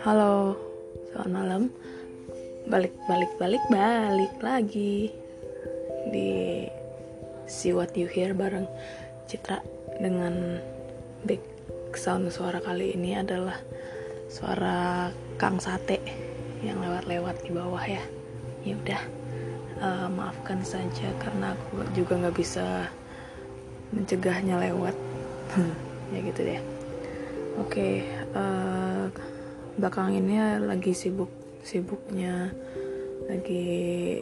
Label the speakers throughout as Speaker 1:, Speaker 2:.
Speaker 1: Halo, selamat malam. Balik, balik, balik, balik lagi di See What You Hear bareng Citra dengan back sound suara kali ini adalah suara Kang Sate yang lewat-lewat di bawah ya. Ya udah, uh, maafkan saja karena aku juga nggak bisa mencegahnya lewat. ya gitu deh. Oke, okay, uh, belakang ini lagi sibuk sibuknya lagi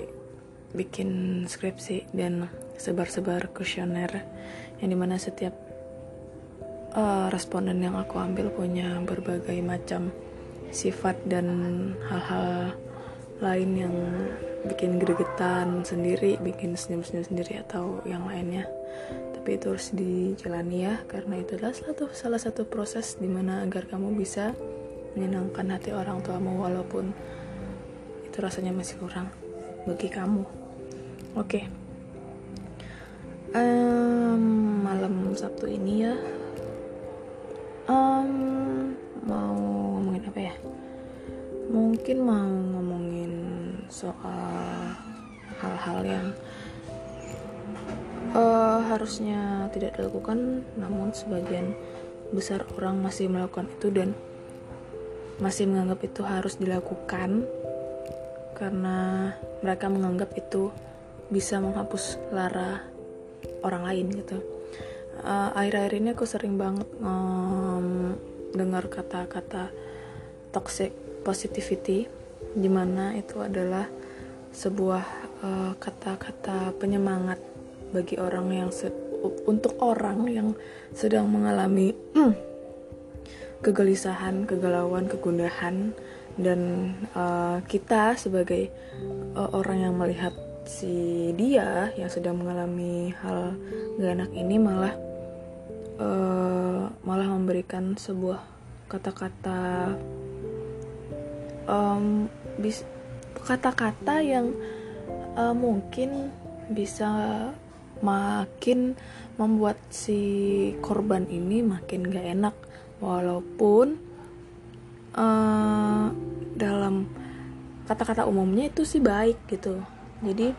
Speaker 1: bikin skripsi dan sebar-sebar kuesioner yang di mana setiap uh, responden yang aku ambil punya berbagai macam sifat dan hal-hal lain yang bikin gregetan sendiri, bikin senyum-senyum sendiri atau yang lainnya. Tapi itu harus dijalani ya, karena itu adalah satu, salah satu proses di mana agar kamu bisa menyenangkan hati orang tuamu walaupun itu rasanya masih kurang bagi kamu. Oke. Okay. um, malam Sabtu ini ya. Um, mau ngomongin apa ya? Mungkin mau ngomongin soal hal-hal yang uh, harusnya tidak dilakukan namun sebagian besar orang masih melakukan itu dan masih menganggap itu harus dilakukan karena mereka menganggap itu bisa menghapus lara orang lain gitu. Uh, akhir-akhir ini aku sering banget um, dengar kata-kata toxic positivity, di mana itu adalah sebuah uh, kata-kata penyemangat bagi orang yang untuk orang yang sedang mengalami kegelisahan, kegalauan, kegundahan dan uh, kita sebagai uh, orang yang melihat si dia yang sedang mengalami hal gak enak ini malah uh, malah memberikan sebuah kata-kata um, bis kata-kata yang uh, mungkin bisa makin membuat si korban ini makin gak enak walaupun uh, dalam kata-kata umumnya itu sih baik gitu. Jadi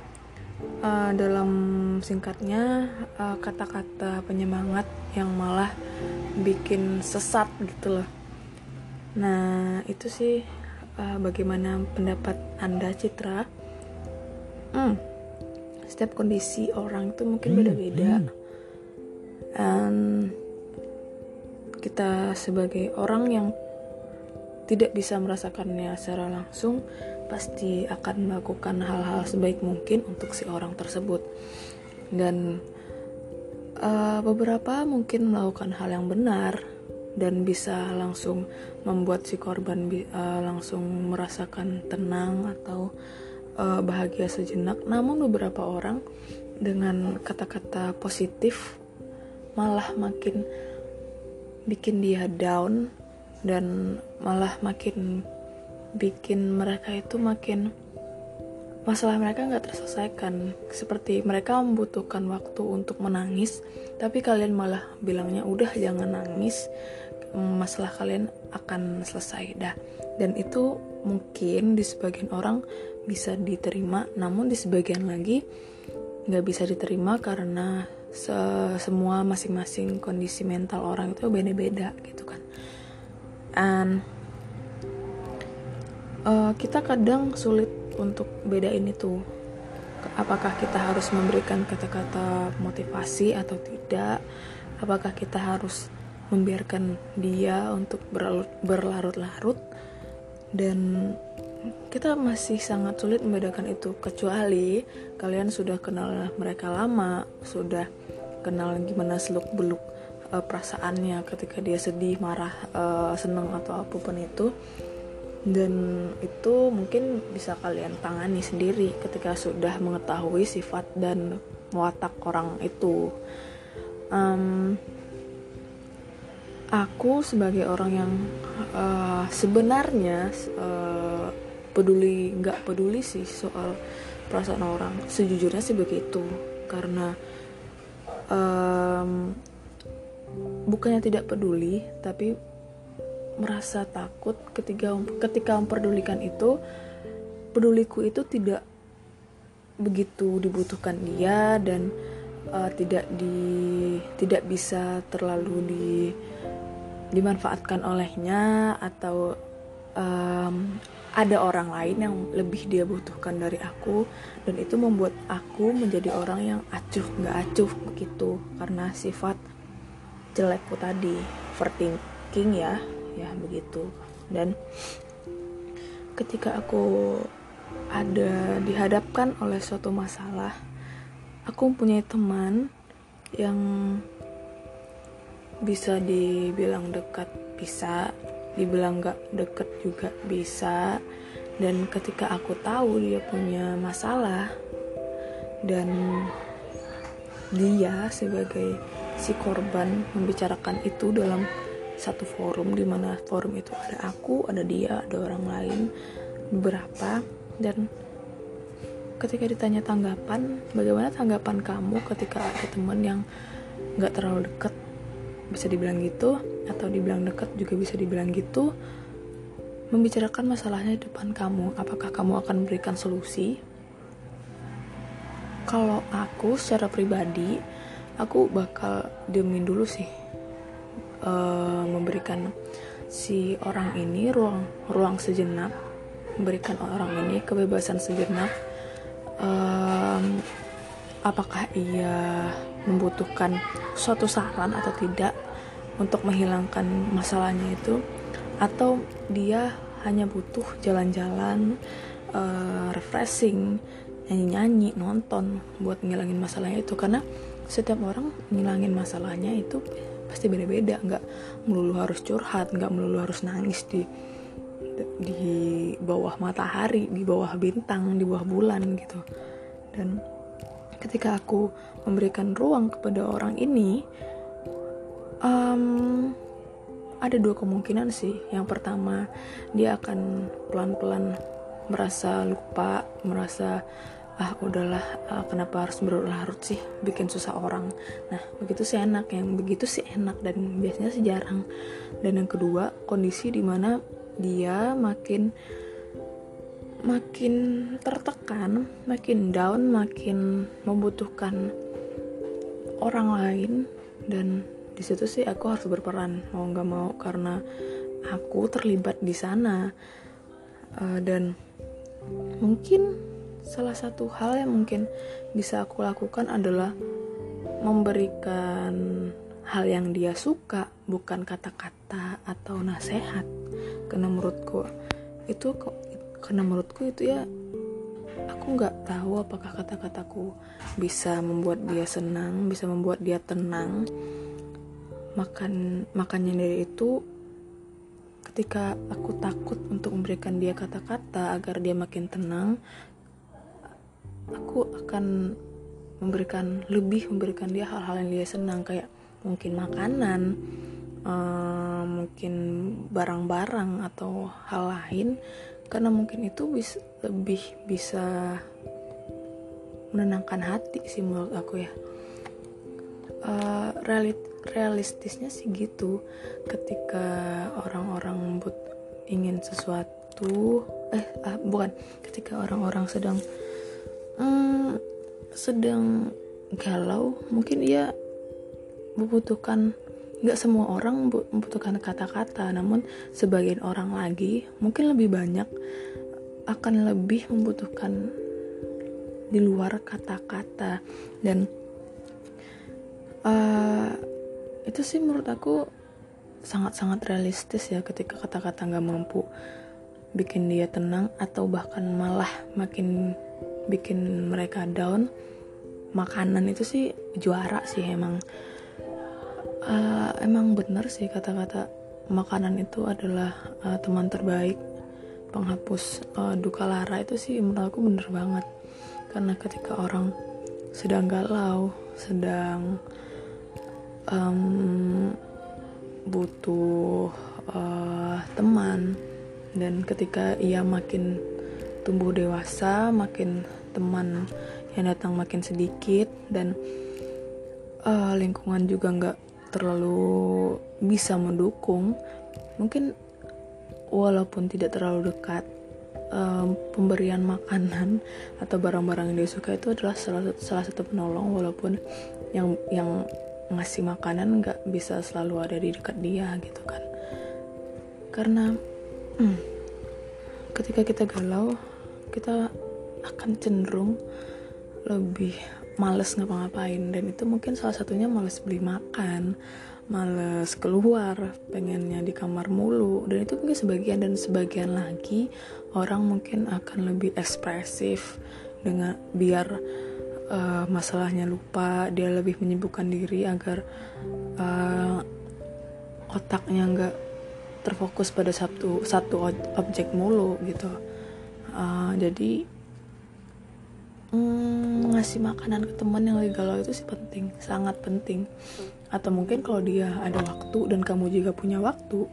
Speaker 1: uh, dalam singkatnya eh, kata-kata penyemangat yang malah bikin sesat gitu loh. Nah itu sih uh, bagaimana pendapat anda Citra? Hmm, setiap kondisi orang itu mungkin beda-beda. hmm kita sebagai orang yang tidak bisa merasakannya secara langsung pasti akan melakukan hal-hal sebaik mungkin untuk si orang tersebut. Dan uh, beberapa mungkin melakukan hal yang benar dan bisa langsung membuat si korban uh, langsung merasakan tenang atau uh, bahagia sejenak. Namun beberapa orang dengan kata-kata positif malah makin bikin dia down dan malah makin bikin mereka itu makin masalah mereka nggak terselesaikan. Seperti mereka membutuhkan waktu untuk menangis tapi kalian malah bilangnya udah jangan nangis. Masalah kalian akan selesai dah. Dan itu mungkin di sebagian orang bisa diterima namun di sebagian lagi nggak bisa diterima karena se semua masing-masing kondisi mental orang itu beda-beda gitu kan. And uh, kita kadang sulit untuk bedain itu. Apakah kita harus memberikan kata-kata motivasi atau tidak? Apakah kita harus membiarkan dia untuk berlarut-larut? Dan kita masih sangat sulit membedakan itu kecuali kalian sudah kenal mereka lama sudah kenal gimana seluk beluk uh, perasaannya ketika dia sedih marah uh, seneng atau apa pun itu. Dan itu mungkin bisa kalian tangani sendiri ketika sudah mengetahui sifat dan watak orang itu. Um, aku sebagai orang yang uh, sebenarnya peduli nggak peduli sih soal perasaan orang. Sejujurnya sih begitu karena um, bukannya tidak peduli tapi merasa takut ketika ketika memperdulikan itu peduliku itu tidak begitu dibutuhkan dia dan uh, tidak di tidak bisa terlalu di dimanfaatkan olehnya atau um, ada orang lain yang lebih dia butuhkan dari aku dan itu membuat aku menjadi orang yang acuh nggak acuh begitu karena sifat jelekku tadi overthinking ya ya begitu. Dan ketika aku ada dihadapkan oleh suatu masalah aku mempunyai teman yang bisa dibilang dekat bisa dibilang gak deket juga bisa. Dan ketika aku tahu dia punya masalah dan dia sebagai si korban membicarakan itu dalam satu forum di mana forum itu ada aku, ada dia, ada orang lain beberapa. Dan ketika ditanya tanggapan, bagaimana tanggapan kamu ketika ada teman yang nggak terlalu deket bisa dibilang gitu atau dibilang dekat juga bisa dibilang gitu membicarakan masalahnya di depan kamu apakah kamu akan memberikan solusi? Kalau aku secara pribadi aku bakal diemin dulu sih uh, memberikan si orang ini ruang ruang sejenak memberikan orang ini kebebasan sejenak apakah ia membutuhkan suatu saran atau tidak untuk menghilangkan masalahnya itu atau dia hanya butuh jalan-jalan uh, refreshing nyanyi-nyanyi nonton buat ngilangin masalahnya itu. Karena setiap orang ngilangin masalahnya itu pasti beda-beda. Nggak melulu harus curhat nggak melulu harus nangis di di bawah matahari di bawah bintang di bawah bulan gitu. Dan ketika aku memberikan ruang kepada orang ini um, ada dua kemungkinan sih. Yang pertama dia akan pelan-pelan merasa lupa merasa ah udahlah uh, kenapa harus berlarut sih? Bikin susah orang. Nah begitu sih enak. Yang begitu sih enak dan biasanya sih jarang. Dan yang kedua kondisi di mana dia makin makin tertekan, makin down, makin membutuhkan orang lain. Dan di situ sih aku harus berperan mau nggak mau karena aku terlibat di sana. Uh, dan mungkin salah satu hal yang mungkin bisa aku lakukan adalah memberikan hal yang dia suka bukan kata-kata atau nasihat karena menurutku itu karena menurutku itu ya aku nggak tahu apakah kata-kataku bisa membuat dia senang bisa membuat dia tenang. Makan makannya dari itu ketika aku takut untuk memberikan dia kata-kata agar dia makin tenang aku akan memberikan lebih memberikan dia hal-hal yang dia senang kayak mungkin makanan uh, mungkin barang-barang atau hal lain karena mungkin itu bisa lebih bisa menenangkan hati sih menurut aku ya. Uh, realit realistisnya sih gitu. Ketika orang-orang but ingin sesuatu eh uh, bukan. Ketika orang-orang sedang um, sedang galau mungkin ia membutuhkan nggak semua orang membutuhkan kata-kata namun sebagian orang lagi mungkin lebih banyak akan lebih membutuhkan di luar kata-kata. Dan uh, itu sih menurut aku sangat-sangat realistis ya ketika kata-kata nggak mampu bikin dia tenang atau bahkan malah makin bikin mereka down. Makanan itu sih juara sih emang uh, emang bener sih kata-kata makanan itu adalah uh, teman terbaik penghapus uh, duka lara. Itu sih menurut aku bener banget. Karena ketika orang sedang galau sedang um, butuh uh, teman dan ketika ia makin tumbuh dewasa makin teman yang datang makin sedikit dan uh, lingkungan juga nggak terlalu bisa mendukung mungkin walaupun tidak terlalu dekat um, pemberian makanan atau barang-barang yang dia suka itu adalah salah satu, salah satu penolong walaupun yang yang ngasih makanan nggak bisa selalu ada di dekat dia gitu kan. Karena hmm, ketika kita galau kita akan cenderung lebih males ngapa-ngapain. Dan itu mungkin salah satunya males beli makan males keluar pengennya di kamar mulu. Dan itu mungkin sebagian dan sebagian lagi orang mungkin akan lebih ekspresif dengan biar uh, masalahnya lupa dia lebih menyibukkan diri agar uh, otaknya nggak terfokus pada satu satu objek mulu gitu. Uh, jadi mm, ngasih makanan ke teman yang lagi galau itu sih penting sangat penting. Atau mungkin kalau dia ada waktu dan kamu juga punya waktu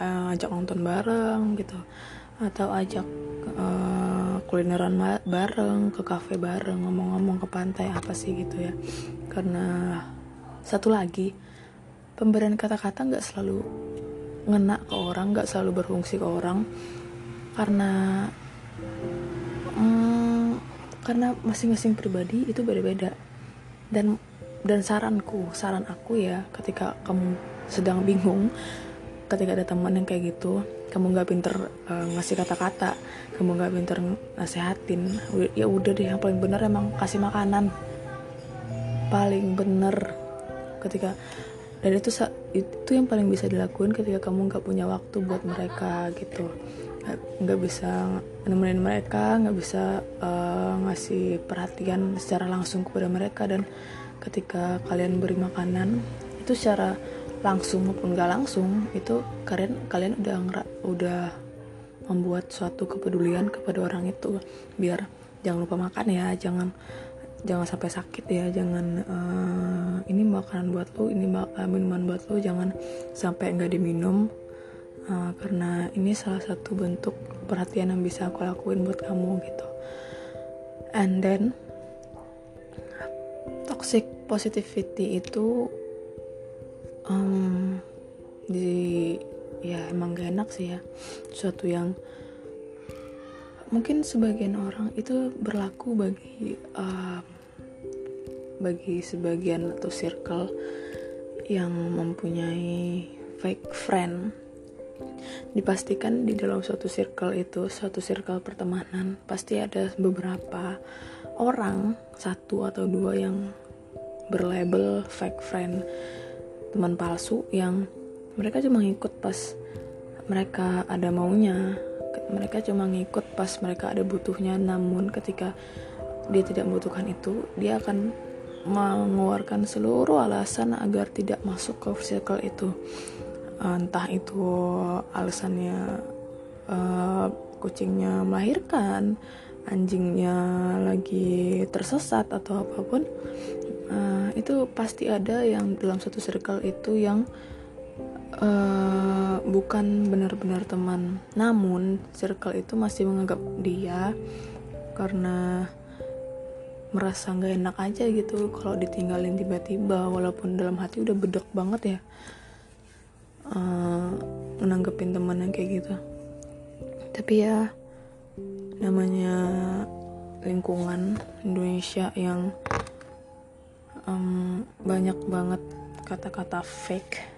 Speaker 1: uh, ajak nonton bareng gitu. Atau ajak uh, kulineran bareng ke kafe bareng ngomong-ngomong ke pantai apa sih gitu ya. Karena satu lagi pemberian kata-kata nggak selalu ngena ke orang nggak selalu berfungsi ke orang. Karena hmm, karena masing-masing pribadi itu beda-beda. Dan dan saranku saran aku ya ketika kamu sedang bingung ketika ada teman yang kayak gitu kamu nggak pinter uh, ngasih kata-kata kamu nggak pinter nasehatin ya udah deh yang paling bener emang kasih makanan. Paling bener ketika dan itu itu yang paling bisa dilakuin ketika kamu nggak punya waktu buat mereka gitu. Nggak bisa nemenin mereka nggak bisa uh, ngasih perhatian secara langsung kepada mereka. Dan ketika kalian beri makanan itu secara langsung maupun gak langsung itu kalian kalian udah udah membuat suatu kepedulian kepada orang itu. Biar jangan lupa makan ya jangan jangan sampai sakit ya jangan uh, ini makanan buat lo ini uh, minuman buat lo jangan sampai nggak diminum uh, karena ini salah satu bentuk perhatian yang bisa aku lakuin buat kamu gitu. And then toxic positivity itu um, di ya emang gak enak sih ya suatu yang mungkin sebagian orang itu berlaku bagi uh, bagi sebagian atau circle yang mempunyai fake friend. Dipastikan di dalam suatu circle itu suatu circle pertemanan pasti ada beberapa orang satu atau dua yang berlabel fake friend teman palsu yang mereka cuma ngikut pas mereka ada maunya mereka cuma ngikut pas mereka ada butuhnya. Namun ketika dia tidak membutuhkan itu dia akan mengeluarkan seluruh alasan agar tidak masuk ke circle itu. Entah itu alasannya uh, kucingnya melahirkan anjingnya lagi tersesat atau apa pun uh, itu pasti ada yang dalam satu circle itu yang uh, bukan benar-benar teman. Namun circle itu masih menganggap dia karena merasa nggak enak aja gitu kalau ditinggalin tiba-tiba walaupun dalam hati udah bedek banget ya uh, menanggapin teman yang kayak gitu. Tapi ya namanya lingkungan Indonesia yang um, banyak banget kata-kata fake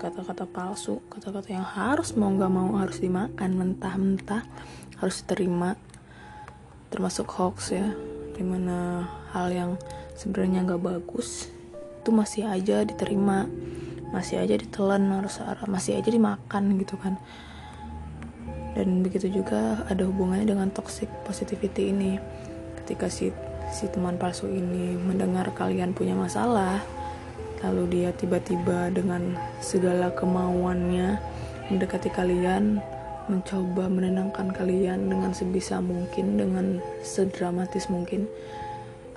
Speaker 1: kata-kata palsu kata-kata yang harus mau nggak mau harus dimakan mentah-mentah harus diterima. Termasuk hoax ya di mana hal yang sebenarnya nggak bagus itu masih aja diterima masih aja ditelan harus masih aja dimakan gitu kan. Dan begitu juga ada hubungannya dengan toxic positivity ini. Ketika si si teman palsu ini mendengar kalian punya masalah lalu dia tiba-tiba dengan segala kemauannya mendekati kalian mencoba menenangkan kalian dengan sebisa mungkin dengan sedramatis mungkin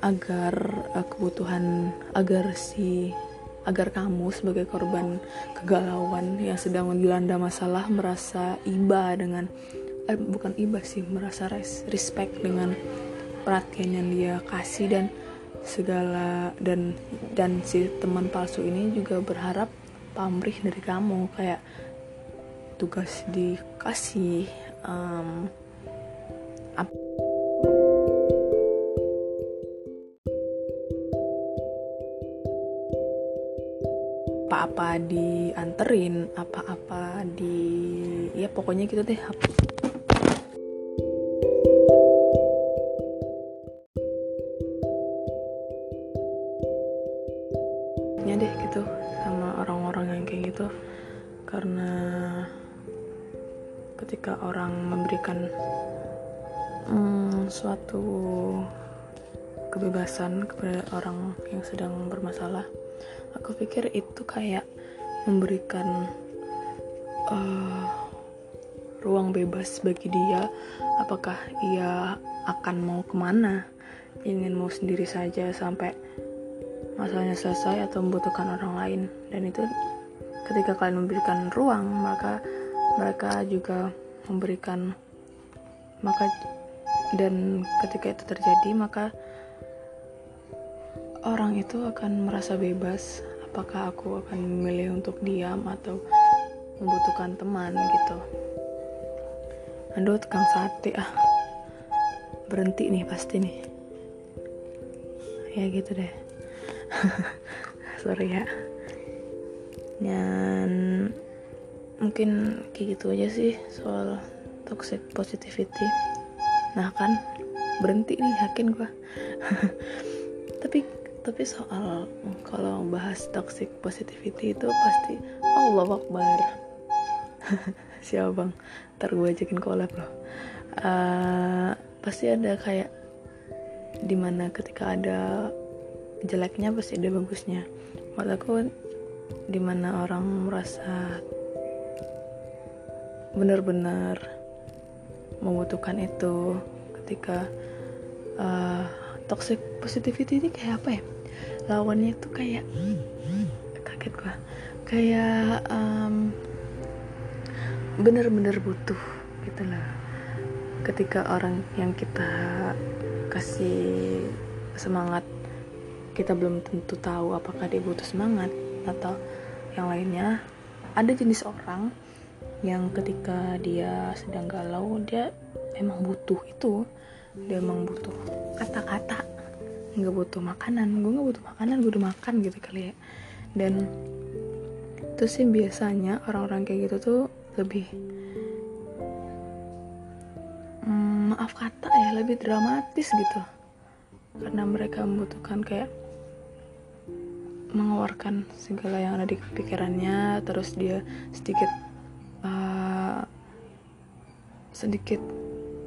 Speaker 1: agar uh, kebutuhan agar si agar kamu sebagai korban kegalauan yang sedang dilanda masalah merasa iba dengan eh, bukan iba sih merasa res, respect dengan perhatian yang dia kasih dan segala dan dan si teman palsu ini juga berharap pamrih dari kamu kayak tugas dikasih um, apa-apa dianterin apa-apa di ya pokoknya gitu deh ketika orang memberikan hmm, suatu kebebasan kepada orang yang sedang bermasalah aku pikir itu kayak memberikan uh, ruang bebas bagi dia apakah ia akan mau ke mana ingin mau sendiri saja sampai masalahnya selesai atau membutuhkan orang lain. Dan itu ketika kalian memberikan ruang maka mereka juga memberikan maka dan ketika itu terjadi maka orang itu akan merasa bebas. Apakah aku akan memilih untuk diam atau membutuhkan teman gitu? Aduh tukang sate ah. Berhenti nih pasti nih. Ya gitu deh. Sorry ya. Dan mungkin kayak gitu aja sih soal toxic positivity. Nah kan berhenti nih yakin gua. Tapi tapi soal kalau bahas toxic positivity itu pasti Allah Akbar. Siapa bang? Ntar gue ajakin collab loh. Uh, pasti ada kayak di mana ketika ada jeleknya pasti ada bagusnya. Menurut aku di mana orang merasa benar-benar membutuhkan itu ketika uh, toxic positivity ini kayak apa ya? Lawannya tuh kayak kaget gua. Kayak um, bener-bener butuh gitu lah. Ketika orang yang kita kasih semangat kita belum tentu tahu apakah dia butuh semangat atau yang lainnya. Ada jenis orang yang ketika dia sedang galau dia emang butuh itu. Dia emang butuh kata-kata. Nggak butuh makanan. Gue nggak butuh makanan gue udah makan gitu kali ya. Dan itu sih biasanya orang-orang kayak gitu tuh lebih mm, maaf kata ya lebih dramatis gitu. Karena mereka membutuhkan kayak mengeluarkan segala yang ada di pikirannya terus dia sedikit sedikit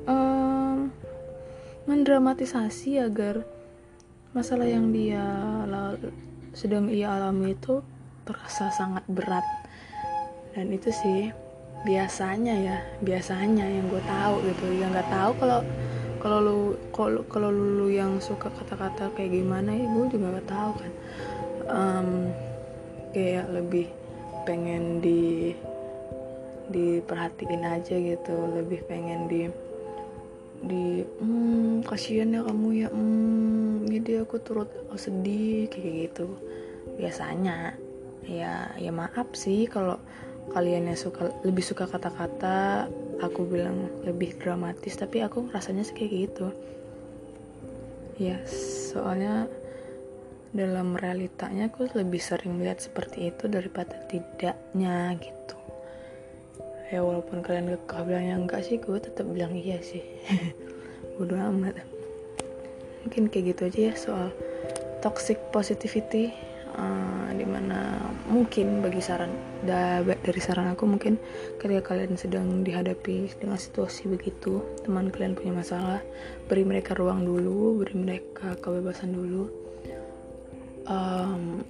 Speaker 1: um, mendramatisasi agar masalah yang dia sedang ia alami itu terasa sangat berat. Dan itu sih biasanya ya biasanya yang gue tahu gitu. Yang nggak tahu kalau kalau lu kalau kalau lu yang suka kata-kata kayak gimana ya gue juga nggak tahu kan. Um, kayak lebih pengen di diperhatiin aja gitu. Lebih pengen di di hmm, kasihan ya kamu ya hmm, jadi aku turut sedih kayak gitu. Biasanya ya ya maaf sih kalau kalian yang suka lebih suka kata-kata aku bilang lebih dramatis tapi aku rasanya sih kayak gitu. Ya soalnya dalam realitanya aku lebih sering melihat seperti itu daripada tidaknya gitu ya walaupun kalian gak bilangnya enggak sih gue tetap bilang iya sih. Bodo amat. Mungkin kayak gitu aja ya soal toxic positivity uh, di mana mungkin bagi saran da, dari saran aku mungkin ketika kalian sedang dihadapi dengan situasi begitu teman kalian punya masalah beri mereka ruang dulu beri mereka kebebasan dulu. Um,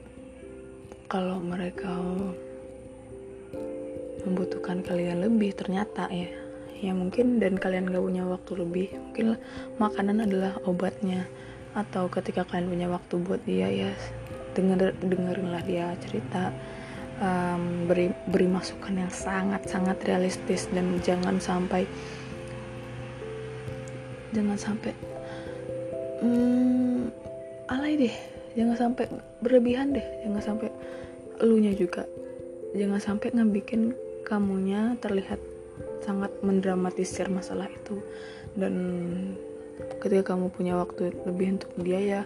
Speaker 1: kalau mereka membutuhkan kalian lebih ternyata ya. Ya mungkin dan kalian gak punya waktu lebih mungkin makanan adalah obatnya. Atau ketika kalian punya waktu buat dia ya denger dengerinlah dia cerita um, beri beri masukan yang sangat sangat realistis dan jangan sampai jangan sampai um, alay deh. Jangan sampai berlebihan deh. Jangan sampai elunya juga. Jangan sampai ngebikin kamunya terlihat sangat mendramatisir masalah itu. Dan ketika kamu punya waktu lebih untuk dia ya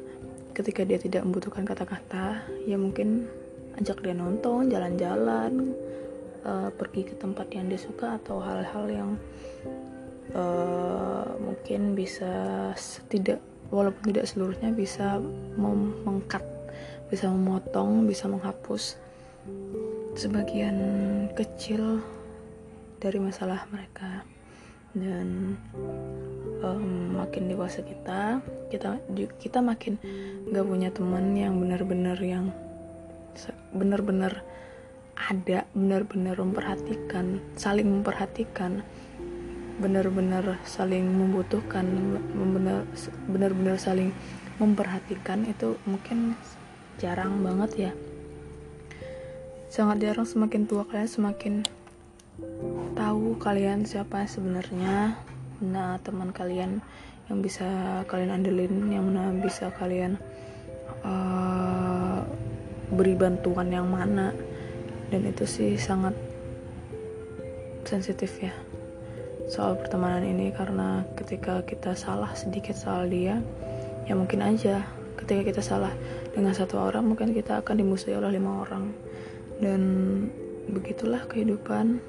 Speaker 1: ketika dia tidak membutuhkan kata-kata ya mungkin ajak dia nonton jalan-jalan uh, pergi ke tempat yang dia suka atau hal-hal yang uh, mungkin bisa tidak walaupun tidak seluruhnya bisa mengkat bisa memotong bisa menghapus sebagian kecil dari masalah mereka. Dan um, makin dewasa kita kita kita makin nggak punya teman yang benar-benar yang benar-benar ada benar-benar memperhatikan saling memperhatikan benar-benar saling membutuhkan benar-benar saling memperhatikan itu mungkin jarang banget ya sangat jarang semakin tua kalian semakin tahu kalian siapa sebenarnya nah teman kalian yang bisa kalian andelin yang mana bisa kalian uh, beri bantuan yang mana. Dan itu sih sangat sensitif ya soal pertemanan ini. Karena ketika kita salah sedikit soal dia ya mungkin aja. Ketika kita salah dengan satu orang mungkin kita akan dimusuhi oleh lima orang dan begitulah kehidupan.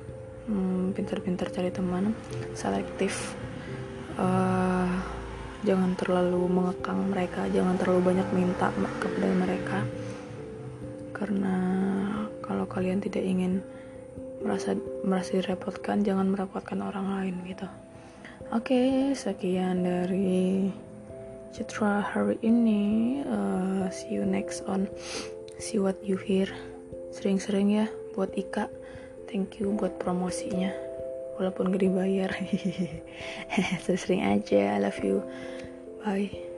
Speaker 1: Hmm, pintar-pintar cari teman selektif. Uh, jangan terlalu mengekang mereka jangan terlalu banyak minta kepada mereka. Karena kalau kalian tidak ingin merasa merasa direpotkan jangan merepotkan orang lain gitu. Oke okay, sekian dari Citra hari ini. Uh, see you next on see what you hear sering-sering ya buat Ika. Thank you buat promosinya. Walaupun gak dibayar. Sering-sering aja I love you. Bye